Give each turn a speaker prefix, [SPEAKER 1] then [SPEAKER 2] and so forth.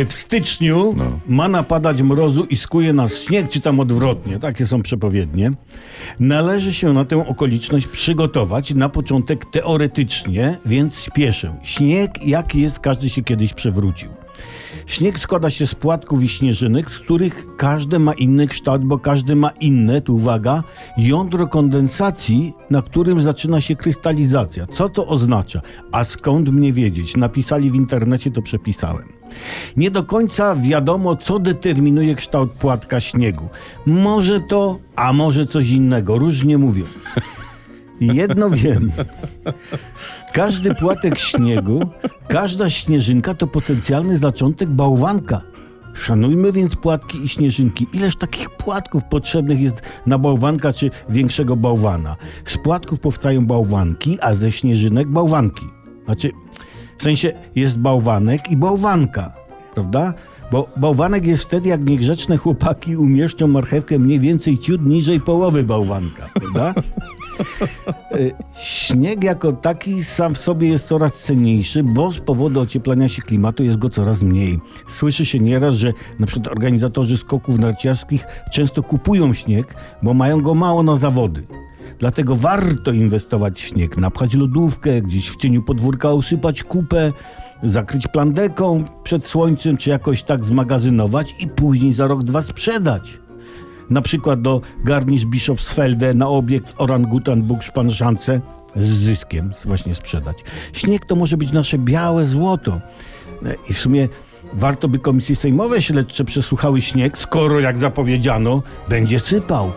[SPEAKER 1] E, W styczniu
[SPEAKER 2] No.
[SPEAKER 1] ma napadać mrozu i skuje nas śnieg, czy tam odwrotnie, takie są przepowiednie. Należy się na tę okoliczność przygotować na początek teoretycznie, więc spieszę. Śnieg, jaki jest, każdy się kiedyś przewrócił. Śnieg składa się z płatków i śnieżynek, z których każde ma inny kształt, bo każdy ma inne, tu uwaga, jądro kondensacji, na którym zaczyna się krystalizacja. Co to oznacza? A skąd mnie wiedzieć? Napisali w internecie, to przepisałem. Nie do końca wiadomo, co determinuje kształt płatka śniegu. Może to, a może coś innego. Różnie mówią. Jedno wiem. Każdy płatek śniegu, każda śnieżynka to potencjalny zaczątek bałwanka. Szanujmy więc płatki i śnieżynki. Ileż takich płatków potrzebnych jest na bałwanka czy większego bałwana? Z płatków powstają bałwanki, a ze śnieżynek bałwanki. Znaczy, w sensie jest bałwanek i bałwanka, prawda? Bo bałwanek jest wtedy, jak niegrzeczne chłopaki umieszczą marchewkę mniej więcej ciut niżej połowy bałwanka, prawda? Y, Śnieg jako taki sam w sobie jest coraz cenniejszy, bo z powodu ocieplania się klimatu jest go coraz mniej. Słyszy się nieraz, że na przykład organizatorzy skoków narciarskich często kupują śnieg, bo mają go mało na zawody. Dlatego warto inwestować w śnieg, napchać lodówkę, gdzieś w cieniu podwórka usypać kupę, zakryć plandeką przed słońcem, czy jakoś tak zmagazynować i później za rok, dwa sprzedać na przykład do Garnisz Bischofsfelde na obiekt Orangutan Buchspanszance z zyskiem właśnie sprzedać. Śnieg to może być nasze białe złoto. I w sumie warto by komisje sejmowe śledcze przesłuchały śnieg, skoro jak zapowiedziano, będzie sypał.